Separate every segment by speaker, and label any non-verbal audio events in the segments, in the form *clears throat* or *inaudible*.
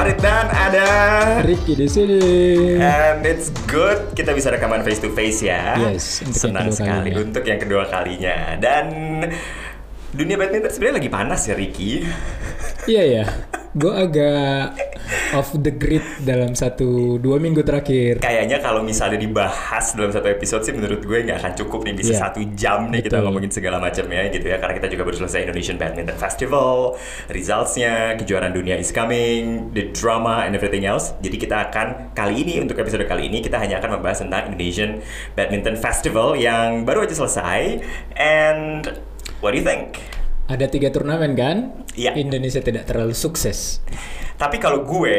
Speaker 1: Farid dan ada
Speaker 2: Ricky di sini.
Speaker 1: And it's good kita bisa rekaman face to face ya.
Speaker 2: Yes, untuk
Speaker 1: Senang sekali
Speaker 2: kalinya.
Speaker 1: untuk yang kedua kalinya. Dan dunia badminton sebenarnya lagi panas ya Ricky.
Speaker 2: Iya ya, gue agak off the grid dalam satu dua minggu terakhir.
Speaker 1: Kayaknya kalau misalnya dibahas dalam satu episode sih menurut gue nggak akan cukup nih bisa
Speaker 2: Iya.
Speaker 1: satu jam nih kita
Speaker 2: Betul.
Speaker 1: ngomongin segala macamnya gitu ya karena kita juga baru selesai Indonesian Badminton Festival, resultsnya, kejuaraan dunia is coming, the drama and everything else. Jadi kita akan kali ini untuk episode kali ini kita hanya akan membahas tentang Indonesian Badminton Festival yang baru aja selesai. And what do you think?
Speaker 2: Ada tiga turnamen kan?
Speaker 1: Iya.
Speaker 2: Indonesia tidak terlalu sukses.
Speaker 1: Tapi kalau gue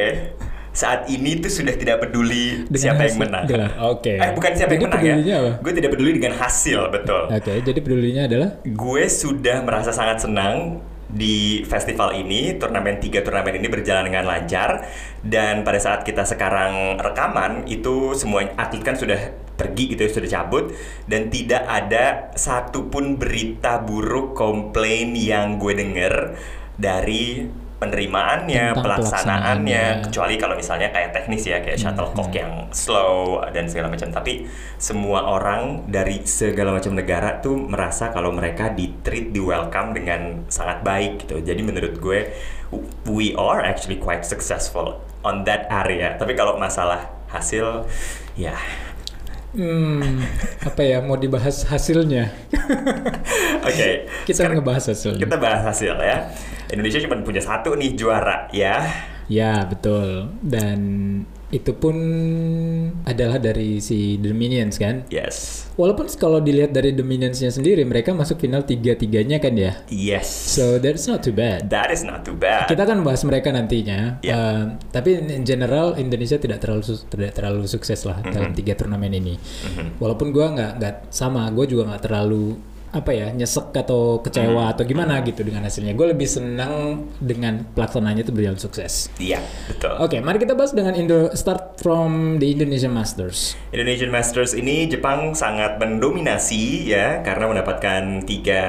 Speaker 1: saat ini tuh sudah tidak peduli
Speaker 2: Dengan
Speaker 1: siapa yang
Speaker 2: hasil
Speaker 1: menang.
Speaker 2: gelar. Oke.
Speaker 1: Eh bukan siapa
Speaker 2: Jadi
Speaker 1: yang menang ya.
Speaker 2: apa?
Speaker 1: Gue tidak peduli dengan hasil, betul.
Speaker 2: Oke, jadi pedulinya adalah
Speaker 1: Gue sudah merasa sangat senang di festival ini, turnamen tiga turnamen ini berjalan dengan lancar dan pada saat kita sekarang rekaman itu semua atlet kan sudah pergi gitu ya, sudah cabut dan tidak ada satupun berita buruk komplain yang gue denger dari penerimaannya,
Speaker 2: Tentang
Speaker 1: pelaksanaannya,
Speaker 2: pelaksanaannya.
Speaker 1: kecuali kalau misalnya kayak teknis ya kayak shuttlecock yang slow dan segala macam. Tapi semua orang dari segala macam negara tuh merasa kalau mereka di treat di welcome dengan sangat baik gitu. Jadi menurut gue we are actually quite successful on that area. Tapi kalau masalah hasil ya
Speaker 2: hmm, apa ya mau dibahas hasilnya? *laughs*
Speaker 1: oke
Speaker 2: Kita
Speaker 1: Sekarang
Speaker 2: ngebahas hasilnya.
Speaker 1: kita bahas hasil ya Indonesia cuma punya satu nih juara ya
Speaker 2: Ya betul. Dan itu pun adalah dari si The Minions kan?
Speaker 1: yes
Speaker 2: Walaupun kalau dilihat dari The Minions-nya sendiri, mereka masuk final tiga-tiganya kan ya?
Speaker 1: yes
Speaker 2: So that's not too bad.
Speaker 1: that is not too bad
Speaker 2: Kita kan bahas mereka nantinya.
Speaker 1: Ya.
Speaker 2: Uh, tapi in general Indonesia tidak terlalu tidak terlalu sukses lah
Speaker 1: Mhm.
Speaker 2: dalam tiga turnamen ini. Walaupun gua nggak nggak sama, gue juga nggak terlalu apa ya nyesek atau kecewa
Speaker 1: Mhm.
Speaker 2: atau gimana gitu dengan hasilnya. Gue lebih senang dengan pelaksanaannya itu berjalan sukses.
Speaker 1: iya betul
Speaker 2: Oke, mari kita bahas dengan Indo start from the Indonesian Masters.
Speaker 1: Indonesian Masters ini Jepang sangat mendominasi ya karena mendapatkan tiga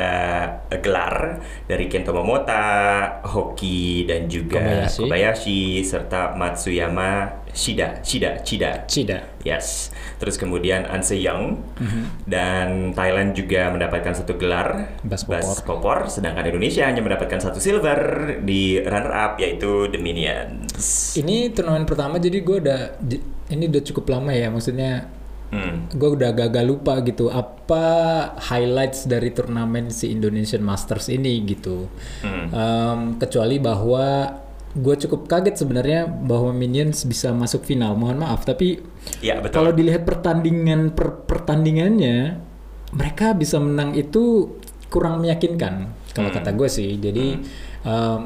Speaker 1: gelar dari Kento Momota, Hoki dan juga
Speaker 2: Kobayashi.
Speaker 1: Kobayashi, serta Matsuyama Shida, Shida, Shida.
Speaker 2: Cida.
Speaker 1: Yes. Terus kemudian An Se Young
Speaker 2: Mhm.
Speaker 1: dan Thailand juga mendapatkan satu gelar
Speaker 2: Bas Popor.
Speaker 1: Popor, sedangkan Indonesia hanya mendapatkan satu silver di runner up yaitu The Minions.
Speaker 2: Ini turnamen pertama jadi gue udah ini udah cukup lama ya maksudnya
Speaker 1: Hmm.
Speaker 2: gue udah agak lupa gitu apa highlights dari turnamen si Indonesian Masters ini gitu
Speaker 1: Hmm.
Speaker 2: Em, kecuali bahwa gue cukup kaget sebenarnya bahwa Minions bisa masuk final mohon maaf tapi
Speaker 1: Ya
Speaker 2: kalau dilihat pertandingan per pertandingannya mereka bisa menang itu kurang meyakinkan kalau
Speaker 1: Hmm.
Speaker 2: kata gue sih jadi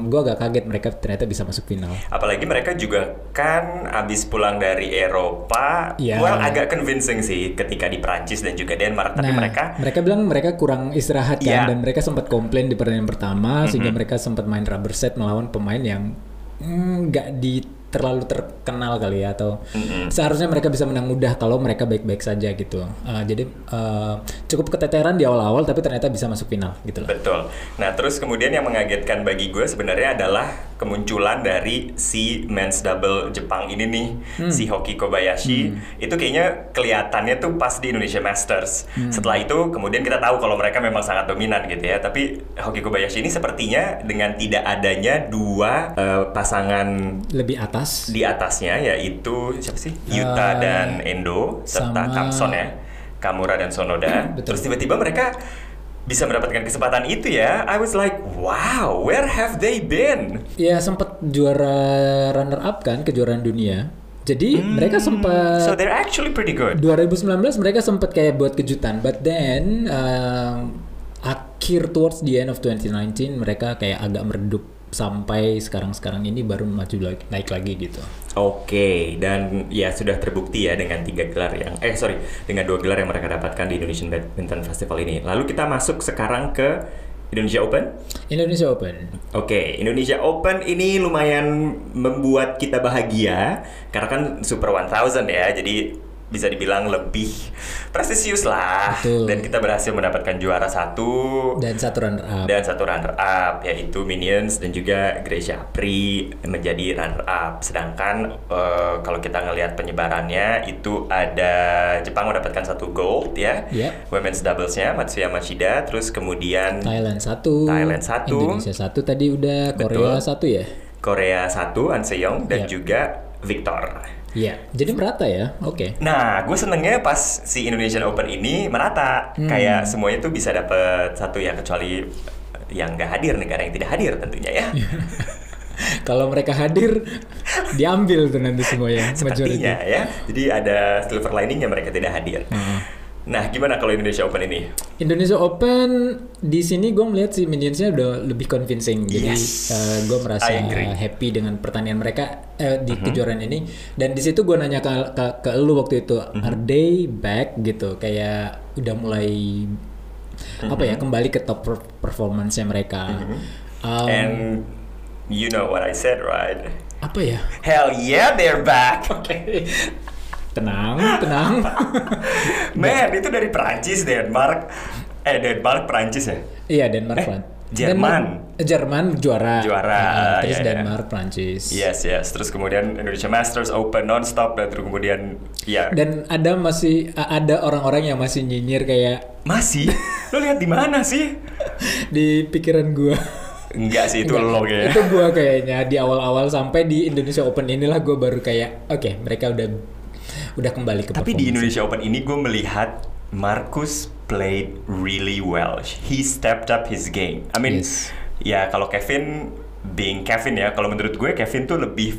Speaker 2: gue agak kaget mereka ternyata bisa masuk final
Speaker 1: Apalagi mereka juga kan abis pulang dari Eropa,
Speaker 2: Iya.
Speaker 1: well agak convincing sih ketika di Prancis dan juga Denmark. Tapi
Speaker 2: nah,
Speaker 1: mereka
Speaker 2: bilang mereka kurang istirahat kan
Speaker 1: Iya.
Speaker 2: dan mereka sempat komplain di pertandingan pertama sehingga mereka sempat main rubber set melawan pemain yang mm, nggak di terlalu terkenal kali ya atau seharusnya mereka bisa menang mudah kalau mereka baik-baik saja gitu. Uh, jadi uh, cukup keteteran di awal-awal tapi ternyata bisa masuk final gitu loh.
Speaker 1: betul. Nah terus kemudian yang mengagetkan bagi gue sebenarnya adalah kemunculan dari si men's double Jepang ini nih,
Speaker 2: Hmm.
Speaker 1: si Hoki Kobayashi. Itu kayaknya kelihatannya tuh pas di Indonesia Masters.
Speaker 2: Hmm.
Speaker 1: Setelah itu kemudian kita tahu kalau mereka memang sangat dominan gitu ya. Tapi Hoki Kobayashi ini sepertinya dengan tidak adanya dua eh, pasangan
Speaker 2: Lebih atas.
Speaker 1: Di atasnya yaitu siapa sih? Yuta
Speaker 2: Eh,
Speaker 1: dan Endo serta
Speaker 2: sama-
Speaker 1: Kamson ya. Kamura dan Sonoda. *clears throat*
Speaker 2: Betul.
Speaker 1: terus tiba-tiba mereka bisa mendapatkan kesempatan itu ya. I was like wow where have they been?
Speaker 2: Ya sempat juara runner up kan kejuaraan dunia. Jadi mereka sempat
Speaker 1: so they're actually pretty good.
Speaker 2: 2019 mereka sempat kayak buat kejutan, but then um, akhir towards the end of 2019 mereka kayak agak meredup sampai sekarang-sekarang ini baru maju lagi, naik lagi gitu.
Speaker 1: Oke, dan ya sudah terbukti ya dengan tiga gelar yang eh sorry dengan dua gelar yang mereka dapatkan di Indonesian Badminton Festival ini. Lalu kita masuk sekarang ke Indonesia Open.
Speaker 2: Indonesia Open.
Speaker 1: Oke, Indonesia Open ini lumayan membuat kita bahagia karena kan Super 1000 ya. Jadi bisa dibilang lebih prestisius lah.
Speaker 2: Betul.
Speaker 1: Dan kita berhasil mendapatkan juara satu
Speaker 2: Dan satu runner up.
Speaker 1: dan satu runner up yaitu Minions dan juga Gracia Apri menjadi runner up. Sedangkan eh, kalau kita ngelihat penyebarannya itu ada Jepang mendapatkan satu gold ya,
Speaker 2: Yep.
Speaker 1: women's doublesnya Matsuya Machida, terus kemudian
Speaker 2: Thailand satu,
Speaker 1: Thailand satu.
Speaker 2: Indonesia satu tadi udah Korea
Speaker 1: Betul.
Speaker 2: satu ya.
Speaker 1: Korea satu An Seong dan
Speaker 2: Yep.
Speaker 1: juga Victor.
Speaker 2: Iya, jadi merata ya. Oke.
Speaker 1: Nah, gue senengnya pas si Indonesian Open ini merata,
Speaker 2: Hmm.
Speaker 1: kayak semuanya tuh bisa dapet satu ya kecuali yang nggak hadir negara yang tidak hadir tentunya ya. *laughs*
Speaker 2: Kalau mereka hadir, *laughs* diambil tuh nanti semuanya.
Speaker 1: Sepertinya ya. Jadi ada silver liningnya mereka tidak hadir.
Speaker 2: Hmm.
Speaker 1: Nah, gimana kalau Indonesia Open ini?
Speaker 2: Indonesia Open di sini gue melihat si Minionsnya udah lebih convincing. Jadi
Speaker 1: Yes.
Speaker 2: gue merasa happy dengan pertandingan mereka eh, di
Speaker 1: Mhm.
Speaker 2: kejuaraan ini. Dan di situ gue nanya ke, ke ke lu waktu itu,
Speaker 1: Mhm.
Speaker 2: are they back gitu? Kayak udah mulai apa
Speaker 1: Mhm.
Speaker 2: ya kembali ke top per- performance-nya mereka. Um,
Speaker 1: And you know what I said, right?
Speaker 2: apa ya?
Speaker 1: Hell yeah, they're back. *laughs*
Speaker 2: Tenang, tenang. *laughs*
Speaker 1: Man, itu dari Perancis, Denmark. Eh, Denmark, Perancis ya?
Speaker 2: Iya Denmark
Speaker 1: Eh, Jerman.
Speaker 2: Denmark- Jerman juara.
Speaker 1: Juara,
Speaker 2: Ah, terus
Speaker 1: iya, iya.
Speaker 2: Denmark, Prancis.
Speaker 1: Yes, yes. Terus kemudian Indonesia Masters Open non-stop dan terus kemudian ya
Speaker 2: Dan ada masih ada orang-orang yang masih nyinyir kayak
Speaker 1: masih. Lo lihat di mana sih? *laughs*
Speaker 2: di pikiran gua.
Speaker 1: Enggak sih itu
Speaker 2: Enggak,
Speaker 1: lo kayaknya.
Speaker 2: Itu gua kayaknya di awal-awal sampai di Indonesia Open inilah gua baru kayak oke, mereka udah udah kembali ke
Speaker 1: Tapi di. Indonesia Open ini gue melihat Marcus played really well. He stepped up his game. I mean,
Speaker 2: Yes.
Speaker 1: ya kalau Kevin being Kevin ya, kalau menurut gue Kevin tuh lebih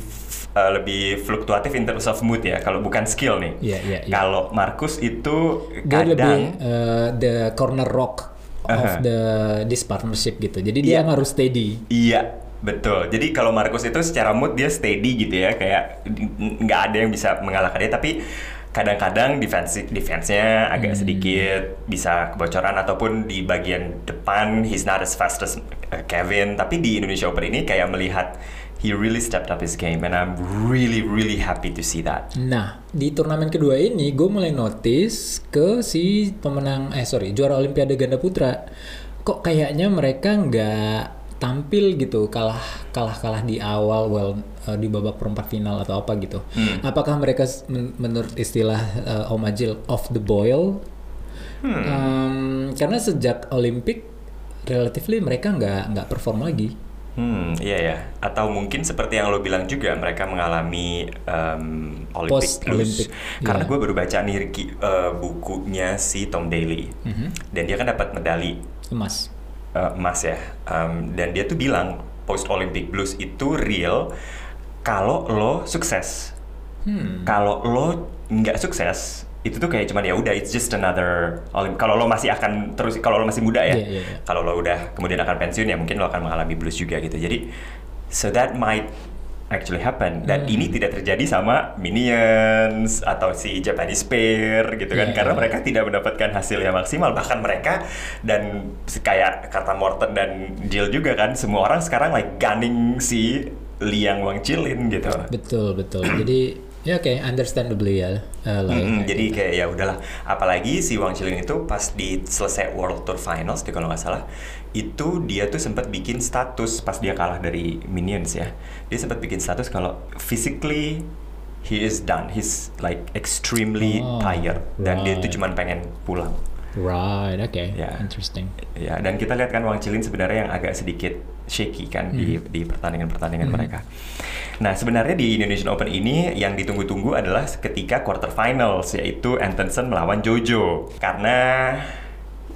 Speaker 1: uh, lebih fluktuatif in terms of mood ya. Kalau bukan skill nih.
Speaker 2: Iya, iya, iya.
Speaker 1: Kalau Marcus itu
Speaker 2: Dia lebih uh, the corner rock of
Speaker 1: Aha.
Speaker 2: the this partnership gitu. Jadi dia
Speaker 1: Iya.
Speaker 2: harus steady.
Speaker 1: Iya, betul. Jadi kalau Marcus itu secara mood dia steady gitu ya, kayak nggak ada yang bisa mengalahkan dia. Tapi kadang-kadang defense defense-nya agak
Speaker 2: Hmm.
Speaker 1: sedikit bisa kebocoran ataupun di bagian depan he's not as fast as uh, Kevin. Tapi di Indonesia Open ini kayak melihat he really stepped up his game and I'm really really happy to see that.
Speaker 2: Nah, di turnamen kedua ini gue mulai notice ke si pemenang eh sorry juara Olimpiade ganda putra. Kok kayaknya mereka nggak tampil gitu kalah kalah kalah di awal well eh, di babak perempat final atau apa gitu.
Speaker 1: Hmm.
Speaker 2: Apakah mereka men- menurut istilah eh, Om Ajil off the boil?
Speaker 1: Hmm.
Speaker 2: Em, karena sejak Olimpik relatively mereka nggak nggak perform lagi.
Speaker 1: Hmm, iya ya. Atau mungkin seperti yang lo bilang juga, mereka mengalami um, Olympic
Speaker 2: Post
Speaker 1: blues.
Speaker 2: Olympic,
Speaker 1: Karena
Speaker 2: iya.
Speaker 1: gue baru baca nih Ricky, uh, bukunya si Tom Daly,
Speaker 2: Mhm.
Speaker 1: dan dia kan dapat medali
Speaker 2: Emas.
Speaker 1: Uh, emas ya. Um, dan dia tuh bilang post Olympic blues itu real kalau lo sukses.
Speaker 2: Hmm.
Speaker 1: Kalau lo nggak sukses, itu tuh kayak cuman ya udah it's just another Olim- kalau lo masih akan terus kalau lo masih muda ya.
Speaker 2: Iya, iya, iya.
Speaker 1: Kalau lo udah kemudian akan pensiun ya mungkin lo akan mengalami blues juga gitu. Jadi so that might actually happen dan
Speaker 2: Hmm.
Speaker 1: ini tidak terjadi sama Minions atau si Japanese Pair gitu kan
Speaker 2: Iya,
Speaker 1: karena mereka tidak mendapatkan hasil yang maksimal bahkan mereka dan kayak kata Morton dan Jill juga kan semua orang sekarang like gunning si Liang Wang Chilin gitu.
Speaker 2: Betul betul. Jadi ya oke understandably ya. lah ya,
Speaker 1: Mm-mm,
Speaker 2: kayak
Speaker 1: jadi
Speaker 2: gitu.
Speaker 1: kayak ya udahlah. Apalagi si Wang Chilin itu pas di selesai World Tour Finals, kalau nggak salah, itu dia tuh sempat bikin status pas dia kalah dari Minions ya. Dia sempat bikin status kalau physically he is done, he's like extremely
Speaker 2: Oh,
Speaker 1: tired dan dia
Speaker 2: right.
Speaker 1: tuh cuman pengen pulang.
Speaker 2: Right, oke,
Speaker 1: Ya.
Speaker 2: interesting.
Speaker 1: Ya, dan kita lihat kan Wang Chilin sebenarnya yang agak sedikit shaky kan di
Speaker 2: Hmm.
Speaker 1: di pertandingan-pertandingan mereka. Nah, sebenarnya di Indonesian Open ini yang ditunggu-tunggu adalah ketika quarterfinals yaitu Antonsen melawan Jojo. Karena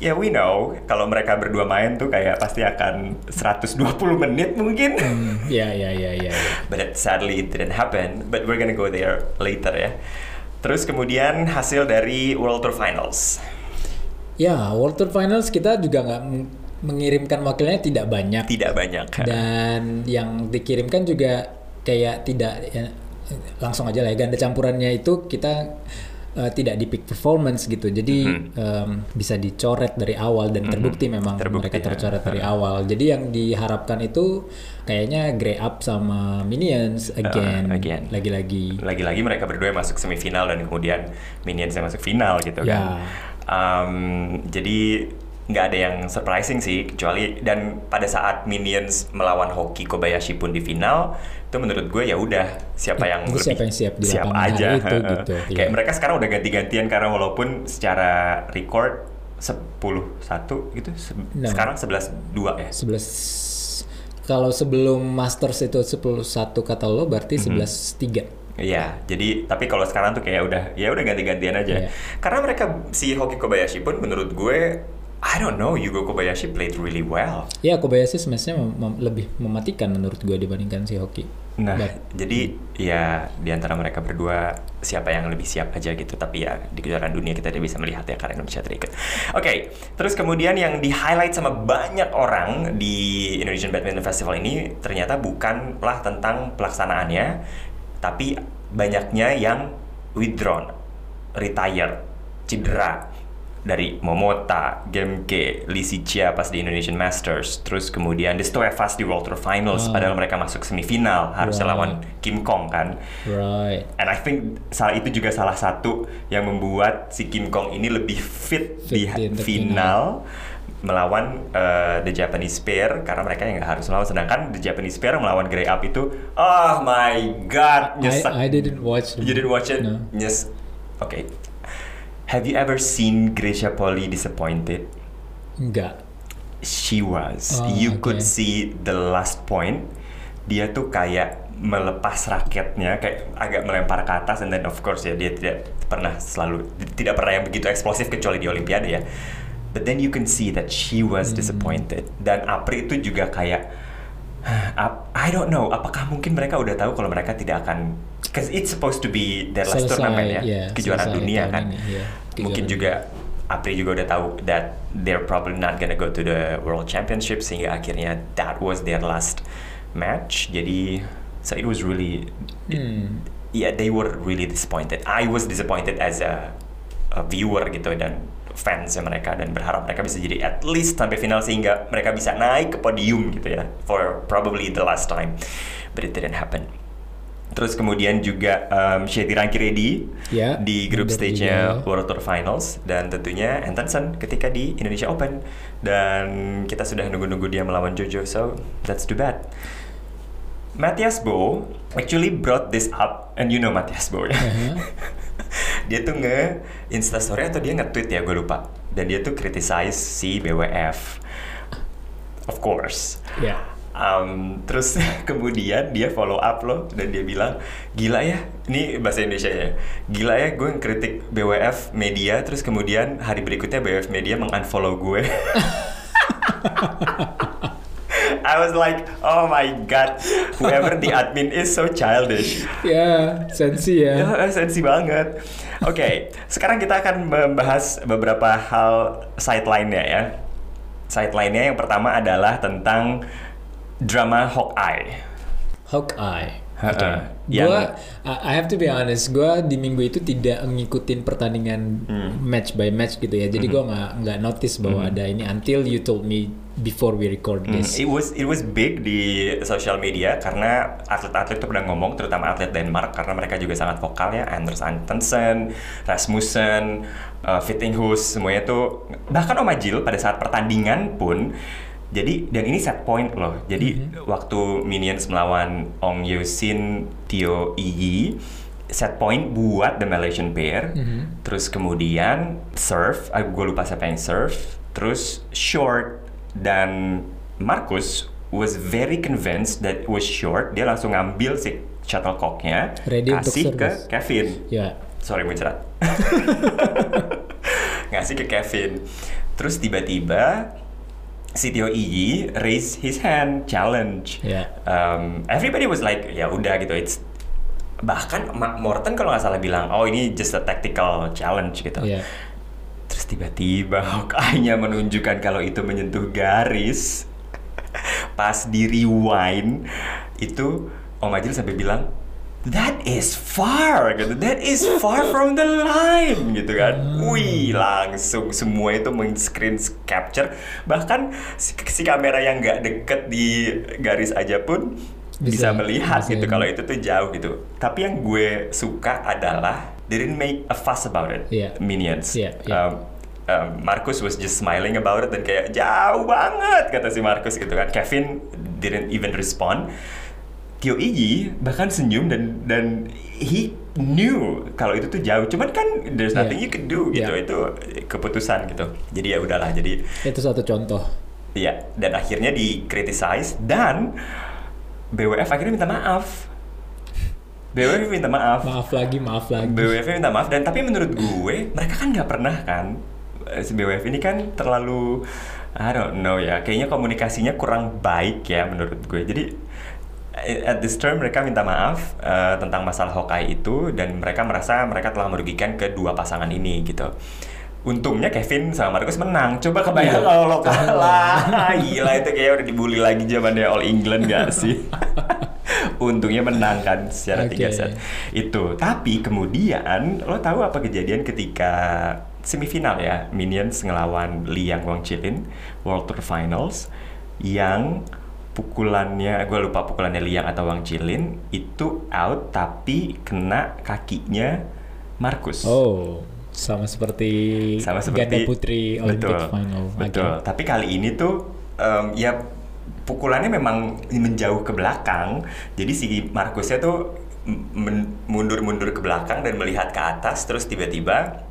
Speaker 1: ya we know kalau mereka berdua main tuh kayak pasti akan 120 menit mungkin.
Speaker 2: Hmm, ya ya ya ya. ya. *laughs*
Speaker 1: But sadly it didn't happen. But we're gonna go there later ya. Terus kemudian hasil dari World Tour Finals.
Speaker 2: Ya, World Tour Finals kita juga nggak meng- mengirimkan wakilnya tidak banyak
Speaker 1: Tidak banyak.
Speaker 2: dan yang dikirimkan juga kayak tidak ya, langsung aja lah ya ganda campurannya itu kita uh, tidak di peak performance gitu. Jadi
Speaker 1: Mhm.
Speaker 2: um, bisa dicoret dari awal dan terbukti memang
Speaker 1: Terbukti,
Speaker 2: mereka
Speaker 1: ya.
Speaker 2: tercoret dari awal. Jadi yang diharapkan itu kayaknya Grey Up sama Minions again.
Speaker 1: Uh, again.
Speaker 2: Lagi-lagi.
Speaker 1: lagi-lagi mereka berdua masuk semifinal dan kemudian Minions yang masuk final gitu
Speaker 2: Ya.
Speaker 1: kan. Um, jadi nggak ada yang surprising sih kecuali dan pada saat Minions melawan Hoki Kobayashi pun di final itu menurut gue ya udah siapa yang
Speaker 2: Itu siapa yang siap di hari
Speaker 1: aja
Speaker 2: itu gitu,
Speaker 1: kayak
Speaker 2: iya.
Speaker 1: mereka sekarang udah ganti-gantian karena walaupun secara record 10 1 gitu se-
Speaker 2: No.
Speaker 1: sekarang 11 2 ya
Speaker 2: 11 kalau sebelum Masters itu 11 kata lo berarti
Speaker 1: Mhm.
Speaker 2: 11 3.
Speaker 1: Iya, jadi tapi kalau sekarang tuh kayak udah ya udah ganti-gantian aja.
Speaker 2: Iya.
Speaker 1: Karena mereka si Hoki Kobayashi pun menurut gue I don't know, Yugo Kobayashi played really well.
Speaker 2: Ya Kobayashi smashnya mem- mem- lebih mematikan menurut gue dibandingkan si Hoki.
Speaker 1: Nah,
Speaker 2: But-
Speaker 1: jadi ya di antara mereka berdua siapa yang lebih siap aja gitu. Tapi ya di kejuaraan dunia kita tidak bisa melihat ya karena Indonesia terikut. Oke, terus kemudian yang di highlight sama banyak orang di Indonesian Badminton Festival ini ternyata bukanlah tentang pelaksanaannya, tapi banyaknya yang withdrawn, retire, cedera dari Momota, Gemke, Lisi Chia pas di Indonesian Masters, terus kemudian di Stoevas di World Tour Finals,
Speaker 2: Ah.
Speaker 1: padahal mereka masuk semifinal harusnya
Speaker 2: Right.
Speaker 1: lawan Kim Kong kan.
Speaker 2: Right.
Speaker 1: And I think salah itu juga salah satu yang membuat si Kim Kong ini lebih fit, di
Speaker 2: Fit di untuk
Speaker 1: final melawan uh, the Japanese pair karena mereka yang nggak harus melawan sedangkan the Japanese pair melawan Grey Up itu oh my god nyesek
Speaker 2: I, I didn't watch.
Speaker 1: You didn't watch it?
Speaker 2: No.
Speaker 1: Yes. Okay. Have you ever seen Gracia Poli disappointed?
Speaker 2: Enggak.
Speaker 1: She was.
Speaker 2: Oh,
Speaker 1: you
Speaker 2: okay.
Speaker 1: could see the last point. Dia tuh kayak melepas raketnya, kayak agak melempar ke atas, and then of course ya dia tidak pernah selalu tidak pernah yang begitu eksplosif kecuali di Olimpiade ya. But then you can see that she was
Speaker 2: Hmm.
Speaker 1: disappointed. Dan Apri itu juga kayak I don't know, apakah mungkin mereka udah tahu kalau mereka tidak akan because it's supposed to be their last
Speaker 2: Selesai,
Speaker 1: tournament ya,
Speaker 2: ya,
Speaker 1: kejuaraan dunia kan.
Speaker 2: ini, ya,
Speaker 1: Mungkin
Speaker 2: kejuaraan
Speaker 1: juga Apri juga udah tahu that they're probably not gonna go to the World Championship sehingga akhirnya that was their last match. Jadi so it was really
Speaker 2: Hmm.
Speaker 1: yeah they were really disappointed. I was disappointed as a, a viewer gitu dan fans mereka dan berharap mereka bisa jadi at least sampai final sehingga mereka bisa naik ke podium gitu ya for probably the last time but it didn't happen. Terus kemudian juga um, Shetty Rangki Reddy
Speaker 2: Ya,
Speaker 1: di
Speaker 2: mundur
Speaker 1: stage-nya. World Tour Finals dan tentunya Antonsen ketika di Indonesia Open dan kita sudah nunggu-nunggu dia melawan Jojo so that's too bad. Matthias Bo actually brought this up and you know Matthias Bo ya.
Speaker 2: Uh-huh. *laughs*
Speaker 1: dia tuh nge instastory atau dia nge-tweet ya gue lupa dan dia tuh criticize si BWF of course
Speaker 2: Ya.
Speaker 1: Um, terus *laughs* kemudian dia follow up loh dan dia bilang gila ya ini bahasa Indonesia ya gila ya gue ngkritik BWF media terus kemudian hari berikutnya BWF media mengunfollow gue *laughs* I was like oh my god whoever the admin is so childish
Speaker 2: Ya, sensi ya. *laughs*
Speaker 1: Ya, sensi banget. Oke, sekarang kita akan membahas beberapa hal side lainnya ya. Side lainnya yang pertama adalah tentang drama Hawkeye.
Speaker 2: Hawkeye. Oke.
Speaker 1: Yang-
Speaker 2: Gua I have to be honest, gua di minggu itu tidak ngikutin pertandingan
Speaker 1: Hmm.
Speaker 2: match by match gitu ya. Jadi gua nggak nggak notice bahwa ada ini until you told me before we record
Speaker 1: Hmm,
Speaker 2: this.
Speaker 1: It was it was big di social media karena atlet-atlet itu pernah ngomong, terutama atlet Denmark karena mereka juga sangat vokal ya, Anders Antonsen, Rasmussen, uh, Fittinghus semuanya tuh bahkan Om Ajil pada saat pertandingan pun jadi dan ini set point loh. Jadi waktu Minions melawan Ong Yosin, Tio Iyi set point buat the Malaysian pair.
Speaker 2: Mhm.
Speaker 1: Terus kemudian serve, ah, gue lupa siapa yang serve. Terus short dan Marcus was very convinced that it was short. Dia langsung ngambil si shuttlecocknya,
Speaker 2: Ready
Speaker 1: kasih ke. Kevin.
Speaker 2: Ya.
Speaker 1: Sorry muncrat. *laughs* Ngasih ke Kevin. Terus tiba-tiba Tio Iyi raise his hand challenge.
Speaker 2: Ya.
Speaker 1: Um, everybody was like ya udah gitu. It's bahkan Ma- Morton kalau nggak salah bilang oh ini just a tactical challenge gitu.
Speaker 2: Ya.
Speaker 1: Terus tiba-tiba *laughs* Hawkeye-nya menunjukkan kalau itu menyentuh garis. Pas di rewind itu Om Ajil sampai bilang that is far gitu. That is far from the line gitu kan. Wih langsung semua itu men screen capture. Bahkan si, si kamera yang nggak deket di garis aja pun bisa,
Speaker 2: Bisa-
Speaker 1: melihat
Speaker 2: bisa
Speaker 1: gitu. kalau itu tuh jauh gitu. Tapi yang gue suka adalah they didn't make a fuss about it.
Speaker 2: Iya.
Speaker 1: minions.
Speaker 2: Iya, iya.
Speaker 1: Um, um, Marcus was just smiling about it dan kayak jauh banget kata si Marcus gitu kan. Kevin didn't even respond Tio Iji bahkan senyum dan dan he knew kalau itu tuh jauh cuman kan there's nothing
Speaker 2: Iya.
Speaker 1: you can do gitu
Speaker 2: Iya.
Speaker 1: itu keputusan gitu jadi ya udahlah jadi
Speaker 2: Itu satu contoh.
Speaker 1: ya dan akhirnya di criticize dan BWF akhirnya minta maaf BWF minta maaf
Speaker 2: Maaf lagi, maaf lagi.
Speaker 1: BWF minta maaf dan tapi menurut gue mereka kan nggak pernah kan eh, si BWF ini kan terlalu I don't know ya kayaknya komunikasinya kurang baik ya menurut gue jadi at this term mereka minta maaf eh, tentang masalah Hawkeye itu dan mereka merasa mereka telah merugikan kedua pasangan ini gitu Untungnya Kevin sama Marcus menang. Coba kebayang
Speaker 2: Iya.
Speaker 1: kalau lo kalah. *laughs* Gila itu kayak udah dibully lagi zamannya All England gak *laughs* sih? Untungnya menang kan secara tiga
Speaker 2: Oke.
Speaker 1: set itu. Tapi kemudian lo tahu apa kejadian ketika semifinal ya Minions ngelawan Liang Wang Chilin World Tour Finals yang pukulannya gue lupa pukulannya Liang atau Wang Chilin itu out tapi kena kakinya Marcus.
Speaker 2: Oh, sama seperti,
Speaker 1: sama seperti
Speaker 2: ganda putri Olympic
Speaker 1: betul,
Speaker 2: final.
Speaker 1: Betul. Tapi kali ini tuh em, ya pukulannya memang menjauh ke belakang. Jadi si Marcusnya tuh mundur-mundur ke belakang dan melihat ke atas terus tiba-tiba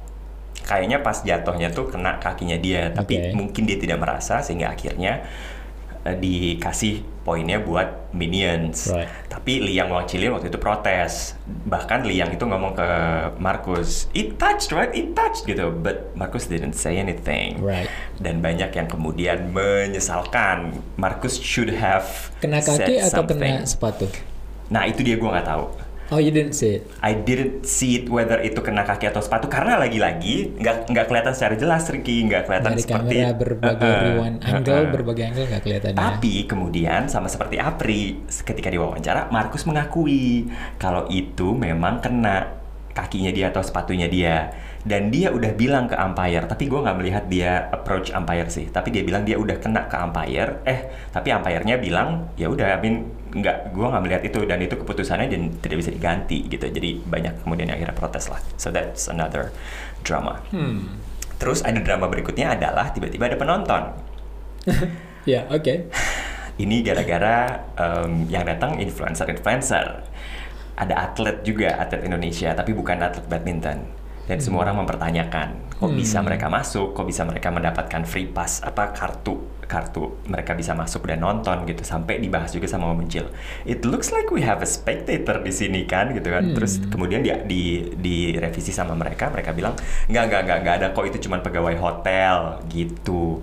Speaker 1: kayaknya pas jatuhnya tuh kena kakinya dia, tapi
Speaker 2: Oke.
Speaker 1: mungkin dia tidak merasa sehingga akhirnya eh, dikasih poinnya buat Minions.
Speaker 2: Right.
Speaker 1: Tapi Liang Wang Chilin waktu itu protes. Bahkan Liang itu ngomong ke Marcus, it touched, right? It touched gitu. But Marcus didn't say anything.
Speaker 2: Right.
Speaker 1: Dan banyak yang kemudian menyesalkan. Marcus should have
Speaker 2: Kena
Speaker 1: said
Speaker 2: kaki atau
Speaker 1: something.
Speaker 2: kena sepatu?
Speaker 1: Nah itu dia gue nggak tahu.
Speaker 2: Oh, you didn't see it.
Speaker 1: I didn't see it whether itu kena kaki atau sepatu karena lagi-lagi nggak nggak kelihatan secara jelas Ricky nggak kelihatan
Speaker 2: Dari
Speaker 1: seperti
Speaker 2: kamera berbagai
Speaker 1: Uh-uh,
Speaker 2: rewind angle,
Speaker 1: uh-uh.
Speaker 2: berbagai angle nggak kelihatan ya.
Speaker 1: Tapi kemudian sama seperti Apri, ketika diwawancara Markus mengakui kalau itu memang kena kakinya dia atau sepatunya dia. Dan dia udah bilang ke umpire, tapi gue nggak melihat dia approach umpire sih. Tapi dia bilang dia udah kena ke umpire. Eh, tapi umpire-nya bilang ya udah, I mean, nggak, gue nggak melihat itu dan itu keputusannya dan tidak bisa diganti gitu. Jadi banyak kemudian yang akhirnya protes lah. So that's another drama.
Speaker 2: Hmm.
Speaker 1: Terus ada drama berikutnya adalah tiba-tiba ada penonton. *laughs*
Speaker 2: Ya, oke.
Speaker 1: Ini gara-gara em, yang datang influencer-influencer. Ada atlet juga, atlet Indonesia, tapi bukan atlet badminton. Dan semua orang mempertanyakan, kok bisa
Speaker 2: Hmm.
Speaker 1: mereka masuk, kok bisa mereka mendapatkan free pass, apa kartu kartu mereka bisa masuk dan nonton gitu? Sampai dibahas juga sama Mencil. It looks like we have a spectator di sini kan gitu kan.
Speaker 2: Hmm.
Speaker 1: Terus kemudian dia di direvisi sama mereka, mereka bilang nggak nggak nggak nggak ada kok. Itu cuma pegawai hotel. Gitu.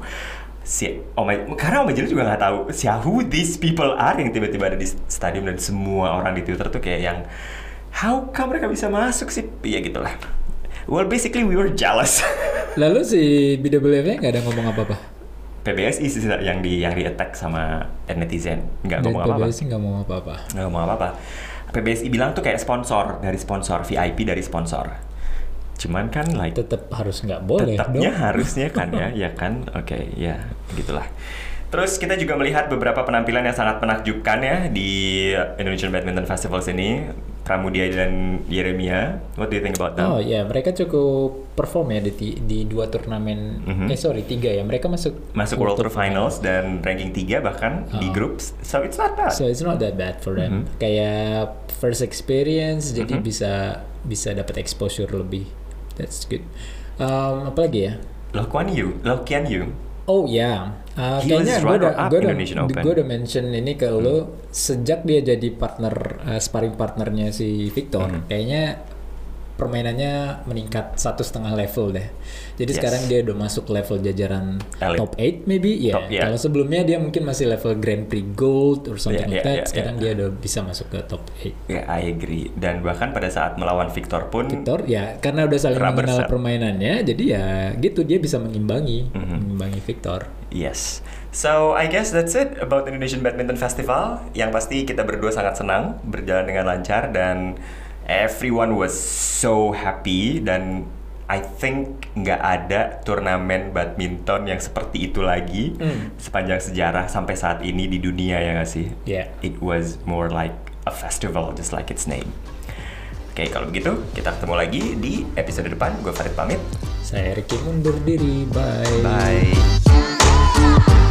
Speaker 1: Si Om karena Om juga nggak tahu siapa who these people are yang tiba-tiba ada di stadium dan semua orang di Twitter tuh kayak yang how come mereka bisa masuk sih? Ya gitulah well basically we were jealous. *laughs*
Speaker 2: Lalu si BWF-nya nggak ada ngomong apa-apa?
Speaker 1: PBSI sih yang di yang di attack sama netizen. Nggak ngomong apa-apa.
Speaker 2: PBSI nggak ngomong apa-apa.
Speaker 1: nggak ngomong apa-apa. PBSI bilang tuh kayak sponsor dari sponsor VIP dari sponsor. Cuman kan like
Speaker 2: Tetap harus nggak boleh
Speaker 1: tetapnya
Speaker 2: dong. *laughs*
Speaker 1: harusnya *laughs* kan ya ya kan? Oke ya gitulah terus kita juga melihat beberapa penampilan yang sangat menakjubkan ya di Indonesian Badminton Festival sini Pramudia dan Yeremia what do you think about them
Speaker 2: Oh ya, mereka cukup perform ya di, di dua turnamen.
Speaker 1: Mhm.
Speaker 2: Eh sorry, tiga ya. Mereka masuk
Speaker 1: masuk World Tour Finals dan ranking 3 bahkan di
Speaker 2: Oh.
Speaker 1: groups so it's not bad
Speaker 2: So it's not that bad for them.
Speaker 1: Mhm.
Speaker 2: Kayak first experience, jadi
Speaker 1: Mhm.
Speaker 2: bisa bisa dapat exposure lebih. That's good. Um, apa lagi ya?
Speaker 1: Lo Kuan Yu Lo Kian Yu
Speaker 2: Oh ya, Uh,
Speaker 1: He was
Speaker 2: kayaknya gue udah gue udah.
Speaker 1: Hmm.
Speaker 2: gue udah mention ini ke lo sejak dia jadi partner uh, sparring partnernya si Victor.
Speaker 1: Hmm.
Speaker 2: Kayaknya permainannya meningkat satu setengah level deh. Jadi
Speaker 1: Yes.
Speaker 2: sekarang dia udah masuk level jajaran
Speaker 1: Elite.
Speaker 2: top 8 maybe ya.
Speaker 1: Yeah.
Speaker 2: Kalau sebelumnya dia mungkin masih level Grand Prix Gold or something
Speaker 1: Yeah,
Speaker 2: like
Speaker 1: yeah,
Speaker 2: that.
Speaker 1: yeah,
Speaker 2: sekarang
Speaker 1: yeah.
Speaker 2: dia udah bisa masuk ke top 8.
Speaker 1: Ya, I agree. Dan bahkan pada saat melawan Victor pun
Speaker 2: Victor ya karena udah saling mengenal
Speaker 1: set.
Speaker 2: permainannya jadi ya gitu dia bisa mengimbangi
Speaker 1: Mhm.
Speaker 2: mengimbangi Victor.
Speaker 1: Yes. So I guess that's it about Indonesian Badminton Festival. Yang pasti kita berdua sangat senang berjalan dengan lancar dan everyone was so happy dan I think nggak ada turnamen badminton yang seperti itu lagi
Speaker 2: Hmm.
Speaker 1: sepanjang sejarah sampai saat ini di dunia ya nggak sih?
Speaker 2: Ya.
Speaker 1: It was more like a festival just like its name. Oke, kalau begitu kita ketemu lagi di episode depan. Gue Farid pamit.
Speaker 2: Saya Ricky mundur diri. Bye.
Speaker 1: Bye.